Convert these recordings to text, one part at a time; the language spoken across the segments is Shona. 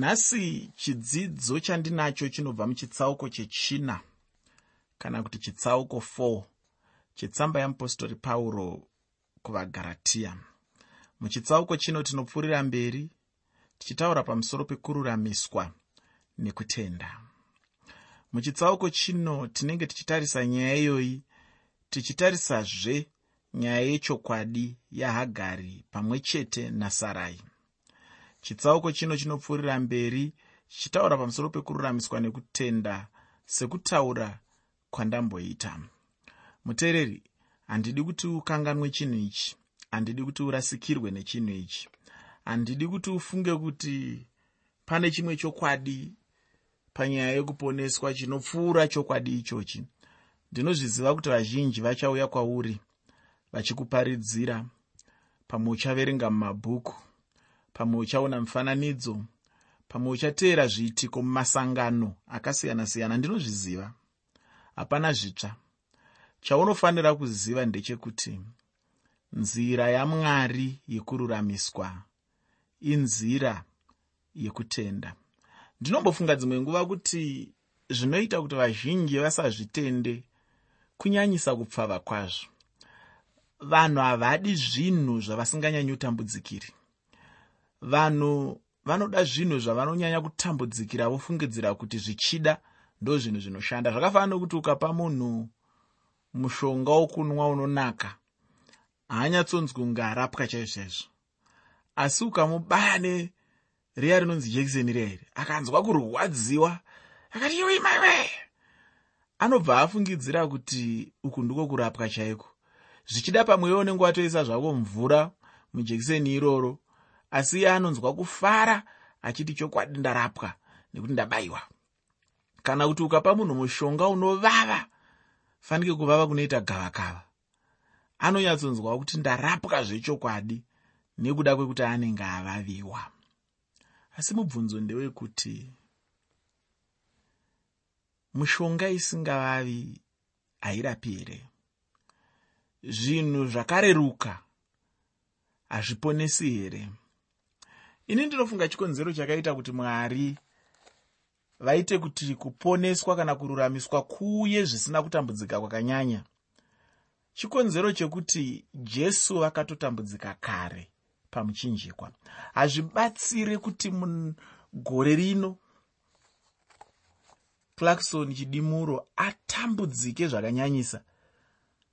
nhasi chidzidzo chandinacho chinobva muchitsauko chechina kana kuti chitsauko 4 chetsamba yamupostori pauro kuvagaratiya muchitsauko chino tinopfuurira mberi tichitaura pamusoro pekururamiswa nekutenda. Muchitsauko chino tinenge tichitarisa nyaya iyoyi tichitarisazve nyaya yechokwadi yahagari pamwe chete nasarai chitsauko chino chinopfuurira mberi chichitaura pamusoro pekururamiswa nekutenda sekutaura kwandamboita. Muteereri handidi kuti ukanganwe chinhu ichi handidi kuti urasikirwe nechinhu ichi handidi kuti ufunge kuti pane chimwe chokwadi panyaya yekuponeswa chinopfuura chokwadi ichochi. Ndinozviziva kuti vazhinji vachauya kwauri vachikuparidzira pamwe uchaverenga mumabhuku pamwe uchaona mufananidzo pamwe uchateera zviitiko mumasangano akasiyana-siyana ndinozviziva? Hapana zvitsva. Chaunofanira kuziva ndechekuti nzira yamwari yekururamiswa inzira yekutenda. Ndinombofunga dzimwe nguva kuti zvinoita kuti vazhinji vasazvitende kunyanyisa kupfava kwazvo. Vanhu havadi zvinhu zvavasinganyanyi kutambudzikiri vanhu vanoda zvinhu zvavanonyanya kutambudzikira vofungidzira kuti zvichida ndo zvinhu zvinoshanda. Zvakafanana nokuti ukapa munhu mushonga wokunwa unonaka haanyatsonzwi kunge arapwa chaizvo chaizvo. Asi ukamubaya neriya rinonzi jekiseni riya here akanzwa kurwadziwa akati iwe maiwe anobva afungidzira kuti uku ndiko kurapwa chaiko. Zvichida pamwewo unenge watoisa zvako mvura mujekiseni iroro asi iye anonzwa kufara achiti chokwadi ndarapwa nekuti ndabayiwa. Kana kuti ukapa munhu mushonga unovava fanike kuvava kunoita gavakava. Anonyatsonzwa kuti ndarapwa zvechokwadi nekuda kwekuti anenge avaviwa. Asi mubvunzo ndewekuti mushonga isingavavi hairapi here zvinhu zvakareruka hazviponesi here ini ndinofunga chikonzero chakaita kuti mwari vaite kuti kuponeswa kana kururamiswa kuuye zvisina kutambudzika kwakanyanya. Chikonzero chekuti jesu vakatotambudzika kare pamuchinjikwa. Hazvibatsire kuti mugore rino clarkson chidimuro atambudzike zvakanyanyisa.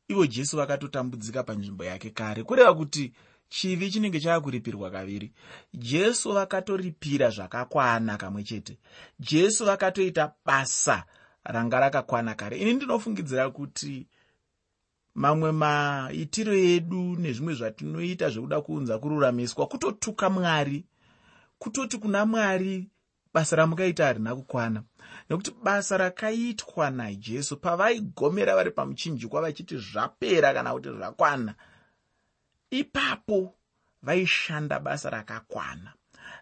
Ivo jesu vakatotambudzika panzvimbo yake kare. Kureva kuti chivi chinenge chaakuripirwa kaviri. Jesu vakatoripira zvakakwana kamwe chete. Jesu vakatoita basa ranga rakakwana kare. Ini ndinofungidzira kuti mamwe maitiro edu nezvimwe zvatinoita zvekuda kuunza kururamiswa kutotuka mwari. Kutoti kuna mwari basa ramukaita harina kukwana. Nekuti basa rakaitwa najesu pavaigomera vari pamuchinjikwa vachiti zvapera kana kuti zvakwana ipapo vaishanda basa rakakwana.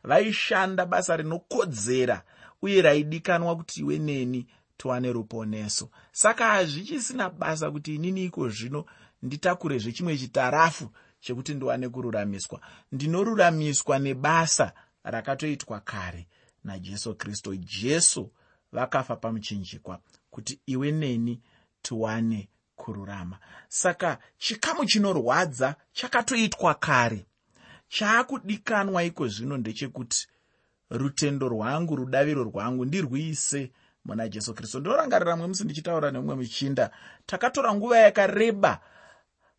Vaishanda basa rinokodzera uye raidikanwa kuti iwe neni tiwane ruponeso. Saka hazvichisina basa kuti inini iko zvino nditakure zvechimwe chitarafu chekuti ndiwane kururamiswa. Ndinoruramiswa nebasa rakatoitwa kare najesu kristu. Jesu vakafa pamuchinjikwa kuti iwe neni tiwane kururama. Saka chikamu chinorwadza chakatoitwa kare. Chaakudikanwa iko zvino ndechekuti rutendo rwangu rudaviro rwangu ndirwise muna jesu kristu. Ndinorangarira mwe musi ndichitaura nemumwe muchinda. Takatora nguva yakareba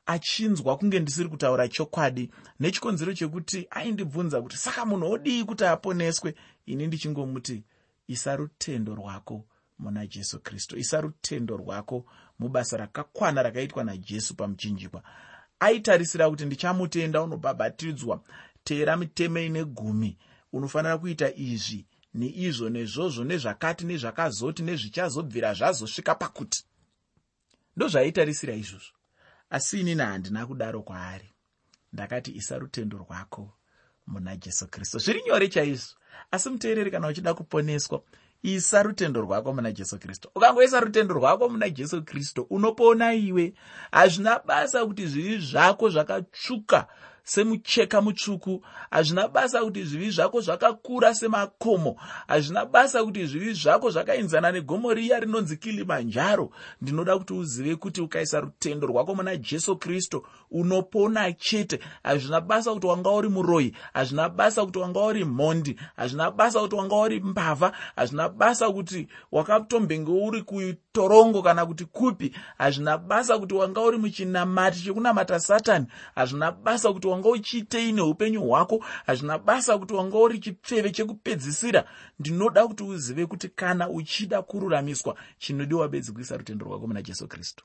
achinzwa kunge ndisiri kutaura chokwadi nechikonzero chekuti aindibvunza kuti saka munhu odii kuti aponeswe? Ini ndichingomuti isa rutendo rwako muna jesu kristu isa rutendo rwako mubasa rakakwana rakaitwa najesu pamuchinjikwa. Aitarisira kuti ndichamutenda unobhabhatidzwa. Teera mitemo ine gumi. Unofanira kuita izvi neizvo nezvozvo nezvakati nezvakazoti nezvichazobvira zvazosvika pakuti. Ndozvaaitarisira izvozvo. Asi inini handina kudaro kwaari. Ndakati isa rutendo rwako muna jesu kristu. Zviri nyore chaizvo. Asi muteereri kana uchida kuponeswa isa rutendo rwako muna jesu kristu. Ukangoisa rutendo rwako muna jesu kristu unopona iwe. Hazvina basa kuti zviri zvako zvakatsvuka semucheka mutsvuku. Hazvina basa kuti zvivi zvako zvakakura semakomo. Hazvina basa kuti zvivi zvako zvakainzana negomo riya rinonzi kilimanjaro. Ndinoda kuti uzive kuti ukaisa rutendo rwako muna jesu kristu unopona chete. Hazvina basa kuti wanga uri muroyi hazvina basa kuti wanga uri mhondi. Hazvina basa kuti wanga uri mbavha. Hazvina basa kuti wakatombenge uri kutorongo kana kuti kupi. Hazvina basa kuti wanga uri muchinamati chekunamata satani. Hazvina basa kuti wanga uchiitei neupenyu hwako hazvina basa kuti wanga uri chipfeve chekupedzisira. Ndinoda kuti uzive kuti kana uchida kururamiswa chinodiwa bedzi kuisa rutendo rwako muna jesu kristu.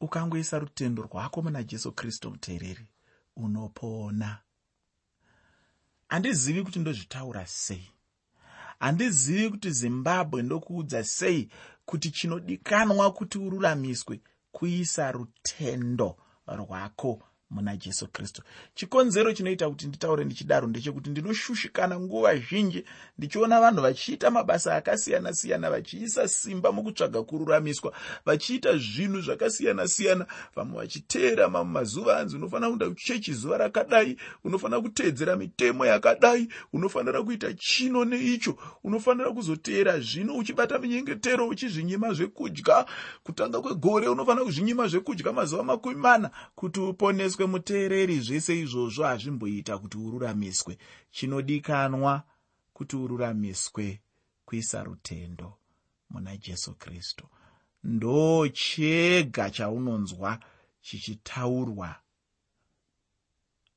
Ukangoisa rutendo rwako muna jesu kristu muteereri unopona. Handizivi kuti ndozvitaura sei. Handizivi kuti zimbabwe ndokuudza sei kuti chinodikanwa kuti ururamiswe kuisa rutendo rwako muna jesu kristu. Chikonzero chinoita kuti nditaure ndichidaro ndechekuti ndinoshushikana nguva zhinji ndichiona vanhu vachiita mabasa akasiyana-siyana vachiisa simba mukutsvaga kururamiswa vachiita zvinhu zvakasiyana-siyana. Vamwe vachiteera mamwe mazuva anzi unofanira kuenda kuchechi zuva rakadai unofanira kuteedzera mitemo yakadai unofanira kuita chino neicho unofanira kuzoteera zvino uchibata minyengetero uchizvinyima zvekudya. Kutanga kwegore unofanira kuzvinyima zvekudya mazuva makumi mana kuti uponeswe uiswe muteereri zvese izvozvo hazvimboita kuti ururamiswe. Chinodikanwa kuti ururamiswe kuisa rutendo muna jesu kristu. Ndo chega chaunonzwa chichitaurwa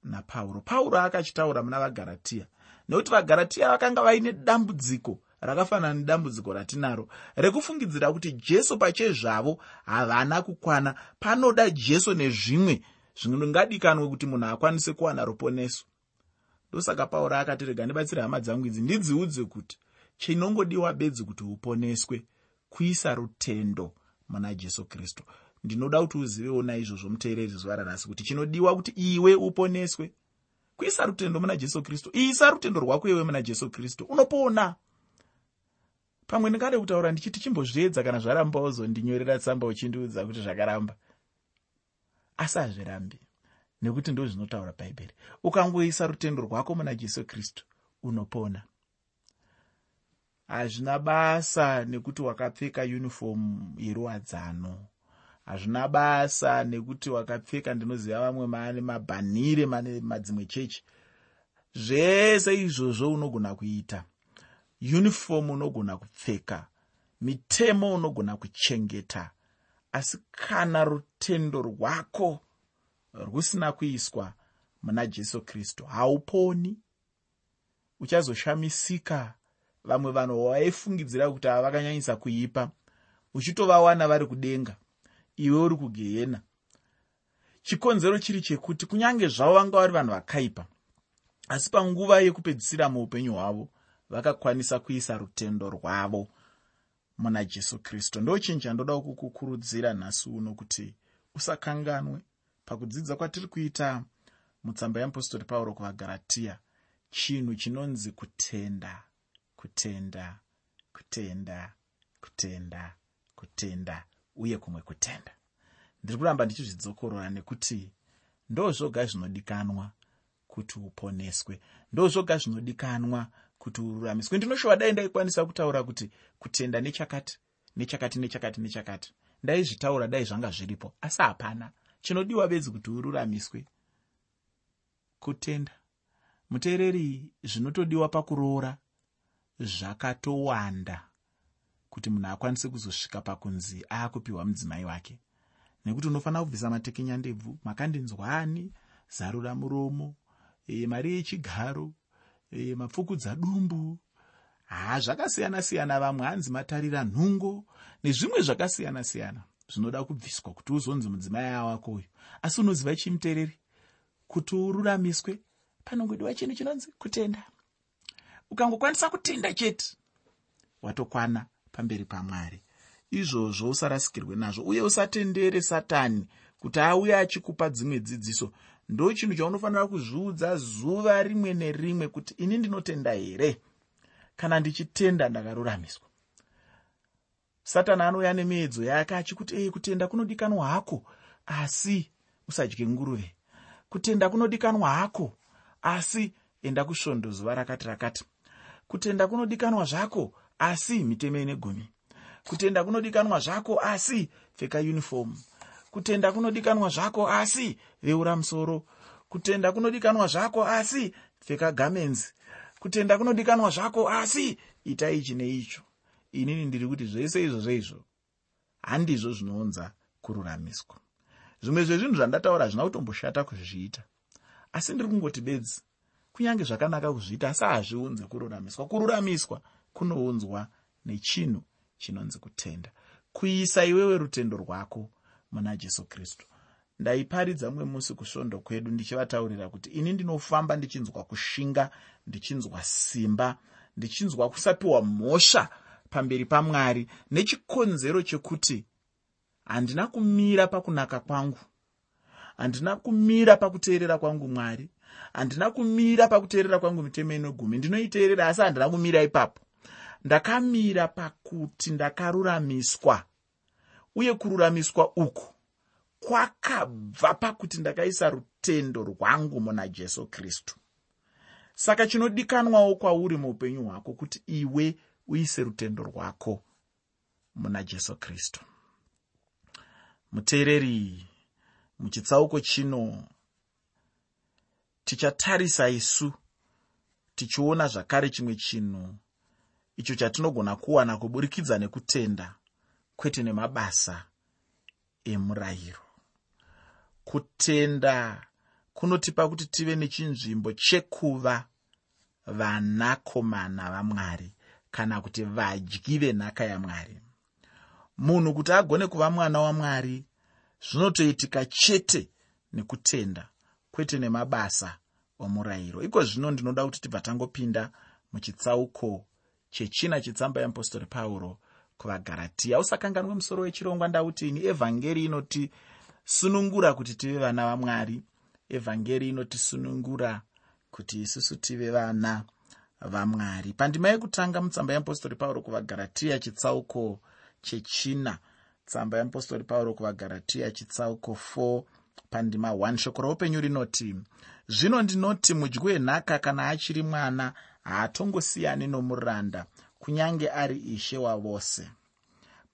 napauro. Pauro akachitaura muna vagaratiya nekuti vagaratiya vakanga vaine dambudziko rakafanana nedambudziko ratinaro rekufungidzira kuti jesu pachezvavo havana kukwana. Panoda jesu nezvimwe zvingadikanwe kuti munhu akwanise kuwana ruponeso. Ndosaka pauro akati rega ndibatsire hama dzangu idzi ndidziudze kuti chinongodiwa bedzi kuti uponeswe kuisa rutendo muna jesu kristu. Ndinoda kuti uzivewo naizvozvo muteereri zuva ranhasi kuti chinodiwa kuti iwe uponeswe. Kuisa rutendo muna jesu kristu isa rutendo rwako iwe muna jesu kristu unopona. Pamwe ndingade kutaura ndichiti chimbozviedza kana zvaramba uzondinyorera tsamba uchindiudza kuti zvakaramba asi hazvirambi nekuti ndo zvinotaura bhaibheri. Ukangoisa rutendo rwako muna jesu kristu unopona. Hazvina basa nekuti wakapfeka yunifomu yeruwadzano. Hazvina basa nekuti wakapfeka ndinoziva vamwe maane mabhanire mane madzimwe chechi. Zvese izvozvo unogona kuita. Yunifomu unogona kupfeka. Mitemo unogona kuchengeta asi kana rutendo rwako rusina kuiswa muna jesu kristu hauponi. Uchazoshamisika vamwe vanhu waifungidzira kuti havakanyanyisa kuipa. Uchitovawana vari kudenga. Iwe uri kugehena. Chikonzero chiri chekuti kunyange zvavo vanga vari vanhu vakaipa asi panguva yekupedzisira muupenyu hwavo vakakwanisa kuisa rutendo rwavo muna jesu kristu. Ndo chinhu chandoda kukukurudzira nhasi uno kuti usakanganwe. Pakudzidza kwatiri kuita mutsamba yeapostori pauro kuvagaratiya chinhu chinonzi kutenda kutenda kutenda kutenda kutenda uye kumwe kutenda. Ndiri kuramba ndichizvidzokorora nekuti ndo zvoga zvinodikanwa kuti uponeswe. Ndo zvoga zvinodikanwa kuti ururamiswe. Ndinoshuva dai ndaikwanisa kutaura kuti kutenda nechakati nechakati nechakati nechakati. Ndaizvitaura dai zvanga zviripo asi hapana. Chinodiwa bedzi kuti ururamiswe. Kutenda. Muteereri zvinotodiwa pakuroora zvakatowanda kuti munhu akwanise kuzosvika pakunzi aakupiwa mudzimai wake. Nekuti unofanira kubvisa matekenya ndebvu makandinzwani zarura muromo e, mari yechigaro e, mapfukudza dumbu haa zvakasiyana-siyana vamwe hanzi matarira nhungo nezvimwe zvakasiyana-siyana zvinoda kubviswa kuti uzonzi mudzimai awako uyu. Asi unoziva chimuteereri kuti ururamiswe? Panongodiwa chinhu chinonzi kutenda. Ukangokwanisa kutenda chete watokwana pamberi pamwari. Izvozvo usarasikirwe nazvo uye usatendere satani kuti auye achikupa dzimwe dzidziso ndo chinhu chaunofanira kuzviudza zuva rimwe nerimwe kuti ini ndinotenda here? Kana ndichitenda ndakaruramiswa satani anouya nemiedzo yake achikuti ei kutenda kunodikanwa hako asi usadye nguruve. Kutenda kunodikanwa hako asi enda kusvondo zuva rakati rakati. Kutenda kunodikanwa zvako asi mitemo ine gumi. Kutenda kunodikanwa zvako asi pfeka yunifomu kutenda kunodikanwa zvako asi veura musoro kutenda kunodikanwa zvako asi pfeka gamenzi kutenda kunodikanwa zvako asi ita ichi neicho inini ndiri kuti zvese izvozvo izvo handizvo zvinounza kururamiswa. Zvimwe zvezvinhu zvandataura hazvina kutomboshata kuzviita. Asi ndiri kungoti bedzi kunyange zvakanaka kuzviita asi hazviunze kururamiswa. Kururamiswa kunounzwa nechinhu chinonzi kutenda. Kuisa iwewe rutendo rwako muna jesu kristu. Ndaiparidza mumwe musi kusvondo kwedu ndichivataurira kuti ini ndinofamba ndichinzwa kushinga ndichinzwa simba ndichinzwa kusapiwa mhosva pamberi pamwari nechikonzero chekuti handina kumira pakunaka kwangu. Handina kumira pakuteerera kwangu mwari. Handina kumira pakuteerera kwangu mitemo inogumi ndinoiteerera asi handina kumira ipapo. Ndakamira pakuti ndakaruramiswa uye kururamiswa uku kwakabva pakuti ndakaisa rutendo rwangu muna jesu kristu. Saka chinodikanwawo kwauri muupenyu hwako kuti iwe uise rutendo rwako muna jesu kristu. Muteereri muchitsauko chino tichatarisa isu tichiona zvakare chimwe chinhu icho chatinogona kuwana kuburikidza nekutenda kwete nemabasa emurayiro. Kutenda kunotipa kuti tive nechinzvimbo chekuva vanakomana vamwari kana kuti vadyi venhaka yamwari. Munhu kuti agone kuva mwana wamwari zvinotoitika chete nekutenda kwete nemabasa omurayiro. Iko zvino ndinoda kuti tibva tangopinda muchitsauko chechina chitsamba yeapostori pauro kuvagaratiya usakanganwe musoro wechirongwa ndauti ini evhangeri inotisunungura kuti tive vana vamwari evhangeri inotisunungura kuti isusu tive vana vamwari pandima yekutanga mutsamba yeapostori pauro kuvagaratiya chitsauko chechina. Tsamba yeapostori pauro kuvagaratiya chitsauko 4 pandima 1 shoko roupenyu rinoti zvino ndinoti mudyi wenhaka kana achiri mwana haatongosiyani nomuranda kunyange ari ishe wavose.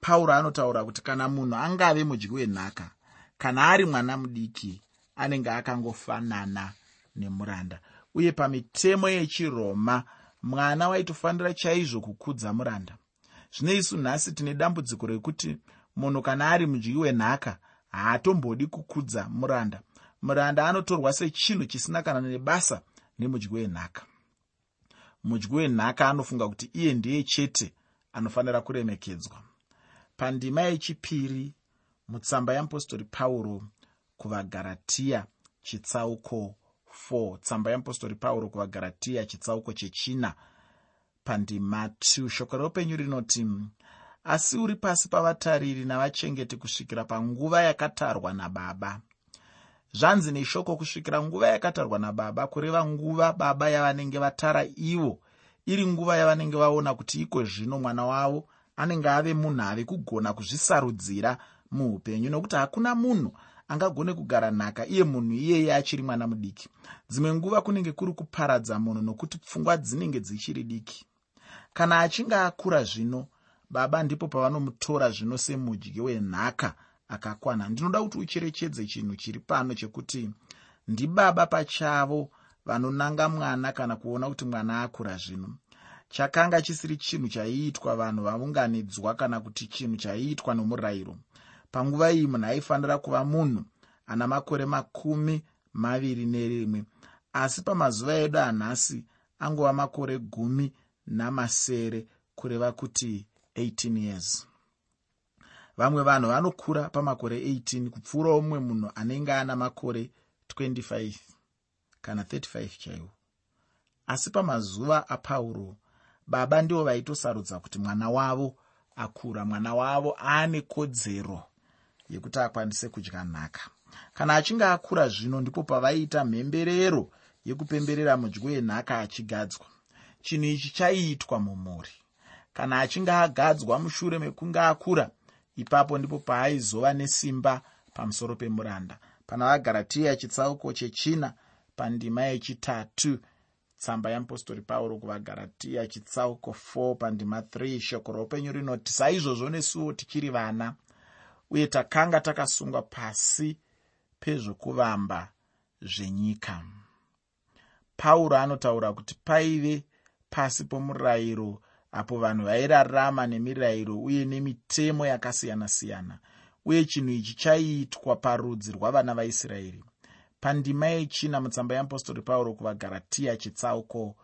Pauro anotaura kuti kana munhu angave mudyi wenhaka kana ari mwana mudiki anenge akangofanana nemuranda. Uye pamitemo yechiroma mwana waitofanira chaizvo kukudza muranda. Zvino isu nhasi tine dambudziko rekuti munhu kana ari mudyi wenhaka haatombodi kukudza muranda. Muranda anotorwa sechinhu chisina kana nebasa nemudyi wenhaka mudyi wenhaka anofunga kuti iye ndiye chete anofanira kuremekedzwa. Pandima yechipiri mutsamba yeapostori pauro kuvagaratiya chitsauko 4 tsamba yeapostori pauro kuvagaratiya chitsauko chechina. Pandima 2 shoko reupenyu rinoti asi uri pasi pavatariri navachengeti kusvikira panguva yakatarwa nababa zvanzi neshoko kusvikira nguva yakatarwa nababa kureva nguva baba yavanenge vatara ivo. Iri nguva yavanenge vaona kuti iko zvino mwana wavo anenge ave munhu ave kugona kuzvisarudzira muupenyu nokuti hakuna munhu angagone kugara nhaka iye munhu iyeye achiri mwana mudiki. Dzimwe nguva kunenge kuri kuparadza munhu nokuti pfungwa dzinenge dzichiri diki. Kana achinge akura zvino baba ndipo pavanomutora zvino semudyi wenhaka akakwana. Ndinoda kuti ucherechedze chinhu chiri pano chekuti ndibaba pachavo vanonanga mwana kana kuona kuti mwana akura zvino. Chakanga chisiri chinhu chaiitwa vanhu vaunganidzwa kana kuti chinhu chaiitwa nomurayiro. Panguva iyi munhu aifanira kuva munhu ana makore makumi maviri nerimwe asi pamazuva edu anhasi angova makore gumi namasere kureva kuti 18 years vamwe vanhu vanokura pamakore 18 kupfuurawo mumwe munhu anenge ana makore 25 kana 35 chaiwo. Asi pamazuva apauro baba ndivo vaitosarudza kuti mwana wavo akura. Mwana wavo aane kodzero yekuti akwanise kudya nhaka. Kana achinge akura zvino ndipo pavaiita mhemberero yekupemberera mudyi wenhaka achigadzwa. Chinhu ichi chaiitwa mumhuri. Kana achinge agadzwa mushure mekunge akura ipapo ndipo paaizova nesimba pamusoro pemuranda. Pana vagaratiya chitsauko chechina pandima yechitatu tsamba yeapostori pauro kuvagaratiya chitsauko 4 pandima 3 shoko roupenyu rinoti saizvozvo nesuwo tichiri vana uye takanga takasungwa pasi pezvokuvamba zvenyika. Pauro anotaura kuti paive pasi pomurayiro apo vanhu vairarama nemirayiro uye nemitemo yakasiyana-siyana. Uye chinhu ichi chaiitwa parudzi rwavana vaisraeri. Pandima yechina mutsamba yeapostori pauro kuvagaratiya chitsauko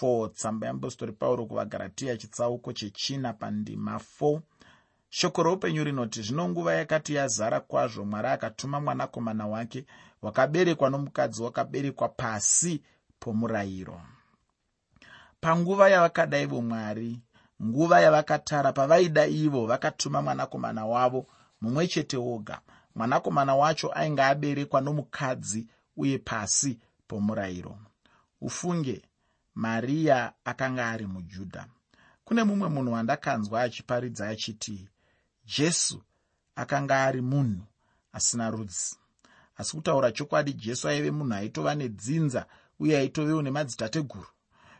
4 tsamba yeapostori pauro kuvagaratiya chitsauko chechina pandima 4 shoko roupenyu rinoti zvino nguva yakati yazara kwazvo mwari akatuma mwanakomana wake wakaberekwa nomukadzi wakaberekwa pasi pomurayiro panguva yavakada ivo mwari nguva yavakatara pavaida ivo vakatuma mwanakomana wavo mumwe chete woga. Mwanakomana wacho ainge aberekwa nomukadzi uye pasi pomurayiro. Ufunge mariya akanga ari mujudha. Kune mumwe munhu wandakanzwa achiparidza achiti jesu akanga ari munhu asina rudzi. Asi kutaura chokwadi jesu aive munhu aitova nedzinza uye aitovewo nemadzitateguru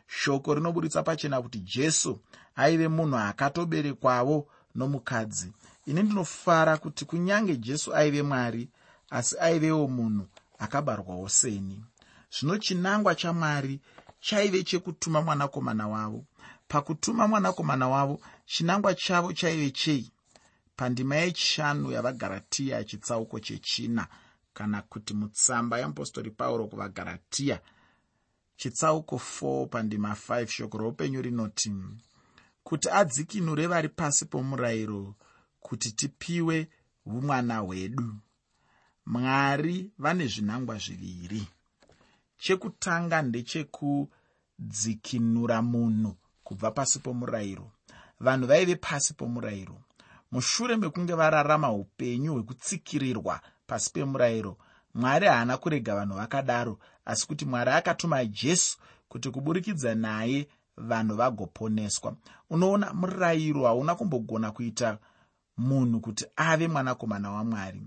shoko rinoburitsa pachena kuti jesu aive munhu akatoberekwavo nomukadzi. Ini ndinofara kuti kunyange jesu aive mwari asi aivewo munhu akabarwawo seni. Zvino chinangwa chamwari chaive chekutuma mwanakomana wavo. Pakutuma mwanakomana wavo chinangwa chavo chaive chei? Pandima yechishanu yavagaratiya chitsauko chechina kana kuti mutsamba yeapostori pauro kuvagaratiya chitsauko 4 pandima 5 shoko roupenyu rinoti kuti adzikinure vari pasi pomurayiro kuti tipiwe umwana hwedu. Mwari vane zvinangwa zviviri. Chekutanga ndechekudzikinura munhu kubva pasi pomurayiro. Vanhu vaive pasi pomurayiro. Mushure mekunge vararama upenyu hwekutsikirirwa pasi pemurayiro mwari haana kurega vanhu vakadaro asi kuti mwari akatuma jesu kuti kuburikidza naye vanhu vagoponeswa. Unoona murayiro hauna kumbogona kuita munhu kuti ave mwanakomana wamwari.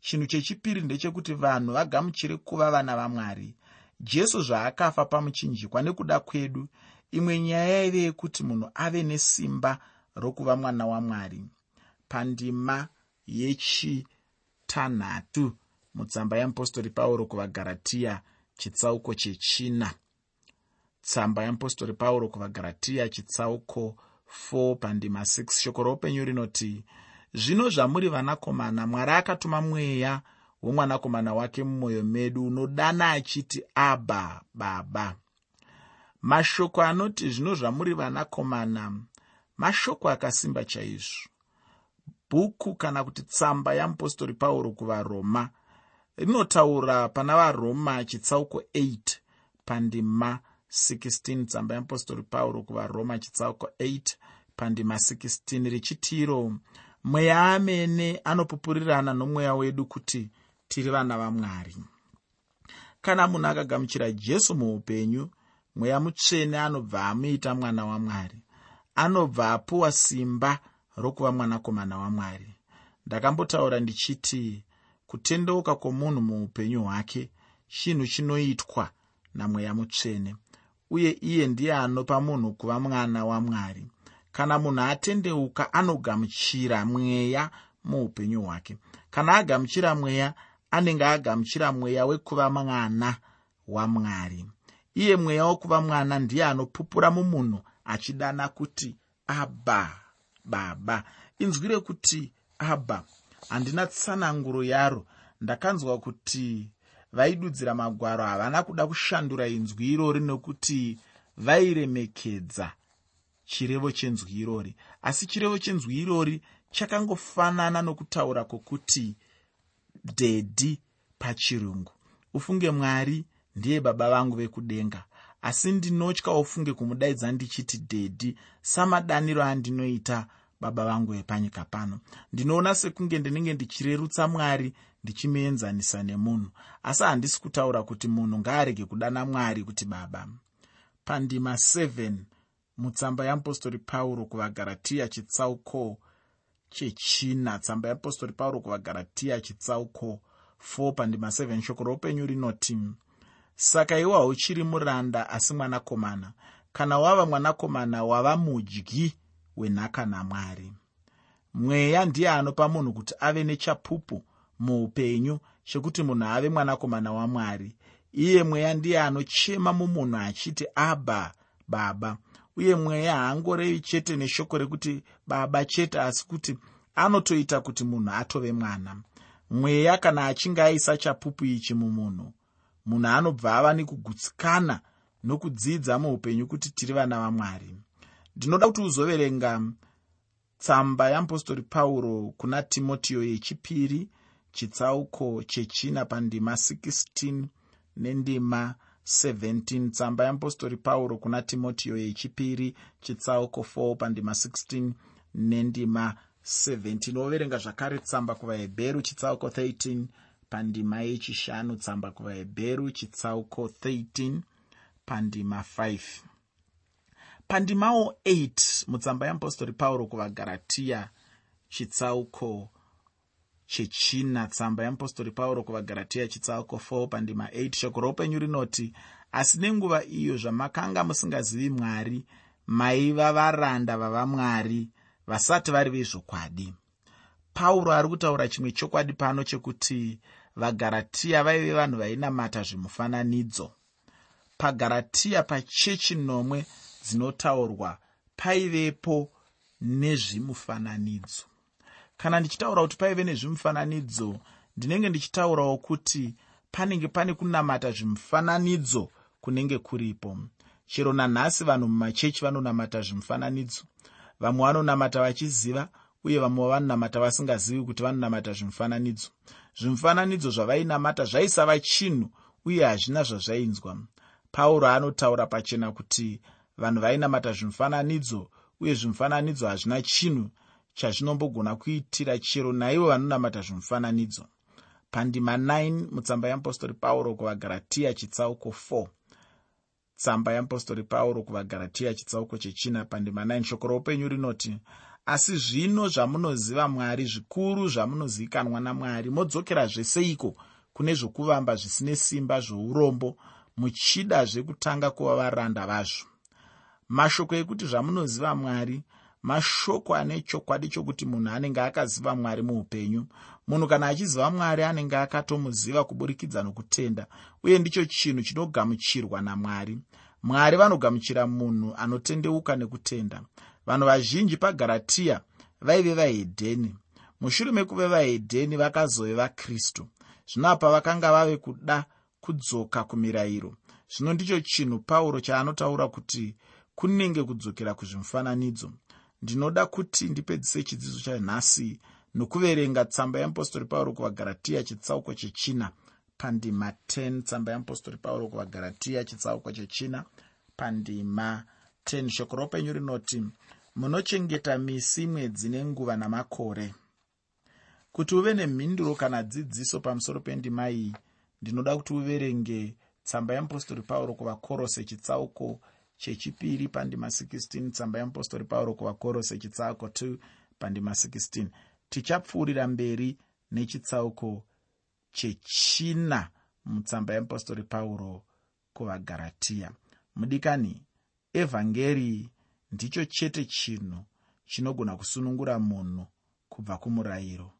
Chinhu chechipiri ndechekuti vanhu vagamuchire kuva vana vamwari. Jesu zvaakafa pamuchinjikwa nekuda kwedu imwe nyaya yaive yekuti munhu ave nesimba rokuva mwana wamwari. Pandima yechitanhatu mutsamba yeapostori pauro kuvagaratiya chitsauko chechina. Tsamba yeapostori pauro kuvagaratiya chitsauko 4 pandima 6 shoko roupenyu rinoti zvino zvamuri vanakomana mwari akatuma mweya womwanakomana wake mumwoyo medu unodana achiti abha baba mashoko anoti zvino zvamuri vanakomana mashoko akasimba chaizvo. Bhuku kana kuti tsamba yeapostori pauro kuvaroma rinotaura pana varoma chitsauko 8 pandima 16 tsamba yeapostori pauro kuvaroma chitsauko 8 pandima 16 richitiro mweya amene anopupurirana nomweya wedu kuti tiri vana vamwari. Kana munhu akagamuchira jesu muupenyu mweya mutsvene anobva amuita mwana wamwari anobva apuwa simba rokuva mwanakomana wamwari. Ndakambotaura ndichiti kutendeuka kwomunhu muupenyu hwake chinhu chinoitwa namweya mutsvene uye iye ndiye anopa munhu kuva mwana wamwari kana munhu atendeuka anogamuchira mweya muupenyu hwake. Kana agamuchira mweya anenge agamuchira mweya wekuva mwana wamwari iye mweya wokuva mwana ndiye anopupura mumunhu achidana kuti abha baba. Inzwi rekuti abha handina tsananguro yaro. Ndakanzwa kuti vaidudzira magwaro havana kuda kushandura inzwi irori nokuti vairemekedza chirevo chenzwi irori. Asi chirevo chenzwi irori chakangofanana nokutaura kwokuti dhedhi pachirungu. Ufunge mwari ndiye baba vangu vekudenga. Asi ndinotya ufunge kumudaidza ndichiti dhedhi samadaniro andinoita baba vangu vepanyika pano. Ndinoona sekunge ndinenge ndichirerutsa mwari ndichimuenzanisa nemunhu. Asi handisi kutaura kuti munhu ngaarege kudana mwari kuti baba. Pandima 7 mutsamba yeapostori pauro kuvagaratiya chitsauko chechina. Tsamba yeapostori pauro kuvagaratiya chitsauko 4 pandima 7 shoko roupenyu rinoti saka iwe hauchiri muranda asi mwanakomana. Kana wava mwanakomana wava mudyi wenhaka namwari. Mweya ndiye anopa munhu kuti ave nechapupu muupenyu chekuti munhu ave mwanakomana wamwari. Iye mweya ndiye anochema mumunhu achiti abha baba. Uye mweya haangorevi chete neshoko rekuti baba chete asi kuti anotoita kuti munhu atove mwana. Mweya kana achinge aisa chapupu ichi mumunhu munhu anobva ava nekugutsikana nokudzidza muupenyu kuti tiri vana vamwari ndinoda kuti uzoverenga tsamba yeapostori pauro kuna timotiyo yechipiri chitsauko chechina pandima 16 nendima 17 tsamba yeapostori pauro kuna timotiyo yechipiri chitsauko 4 pandima 16 nendima 17 woverenga zvakare tsamba kuvahebheru chitsauko 13 pandima yechishanu tsamba kuvahebheru chitsauko 13 pandima 5 pandimawo 8 mutsamba yeapostori pauro kuvagaratiya chitsauko chechina. Tsamba yeapostori pauro kuvagaratiya chitsauko 4 pandima 8 shoko roupenyu rinoti asi nenguva iyo zvamakanga musingazivi mwari maiva varanda vavamwari vasati vari vezvokwadi. Pauro ari kutaura chimwe chokwadi pano chekuti vagaratiya vaive vanhu vainamata zvemufananidzo pagaratiya pachechi nomwe dzinotaurwa paivepo nezvimufananidzo. Kana ndichitaura kuti paive nezvimufananidzo ndinenge ndichitaurawo kuti panenge pane kunamata zvimufananidzo kunenge kuripo. Chero nanhasi vanhu mumachechi vanonamata zvimufananidzo. Vamwe vanonamata vachiziva uye vamwe vanonamata vasingazivi kuti vanonamata zvimufananidzo. Zvimufananidzo zvavainamata zvaisava chinhu uye hazvina zvazvainzwa. Pauro anotaura pachena kuti vanhu vainamata zvimufananidzo uye zvimufananidzo hazvina chinhu chazvinombogona kuitira chero naivo vanonamata zvimufananidzo. Pandima 9 mutsamba yeapostori pauro kuvagaratiya chitsauko 4 tsamba yeapostori pauro kuvagaratiya chitsauko chechina pandima 9 shoko roupenyu rinoti asi zvino zvamunoziva mwari zvikuru zvamunozivikanwa namwari modzokerazve seiko kune zvokuvamba zvisine simba zvourombo muchida zvekutanga kuva varanda vazvo mashoko ekuti zvamunoziva mwari mashoko ane chokwadi chokuti munhu anenge akaziva mwari muupenyu. Munhu kana achiziva mwari anenge akatomuziva kuburikidza nokutenda uye ndicho chinhu chinogamuchirwa namwari. Mwari vanogamuchira munhu anotendeuka nekutenda. Vanhu vazhinji pagaratiya vaive vahedheni. Mushure mekuve vahedheni vakazove vakristu. Zvino apa vakanga vave kuda kudzoka kumirayiro. Zvino ndicho chinhu pauro chaanotaura kuti kunenge kudzokera kuzvimufananidzo ndinoda kuti ndipedzise chidzidzo chanhasi nokuverenga tsamba yeapostori pauro kuvagaratiya chitsauko chechina. Pandima 10 tsamba yeapostori pauro kuvagaratiya chitsauko chechina. Pandima 10 shoko roupenyu rinoti munochengeta misi mwedzi nenguva namakore. Kuti uve nemhinduro kana dzidziso pamusoro pendima iyi ndinoda kuti uverenge tsamba yeapostori pauro kuvakorose chitsauko chechipiri pandima 16 tsamba yeapostori pauro kuvakorose chitsauko 2 pandima 16 tichapfuurira mberi nechitsauko chechina mutsamba yeapostori pauro kuvagaratiya mudikani evhangeri ndicho chete chinhu chinogona kusunungura munhu kubva kumurayiro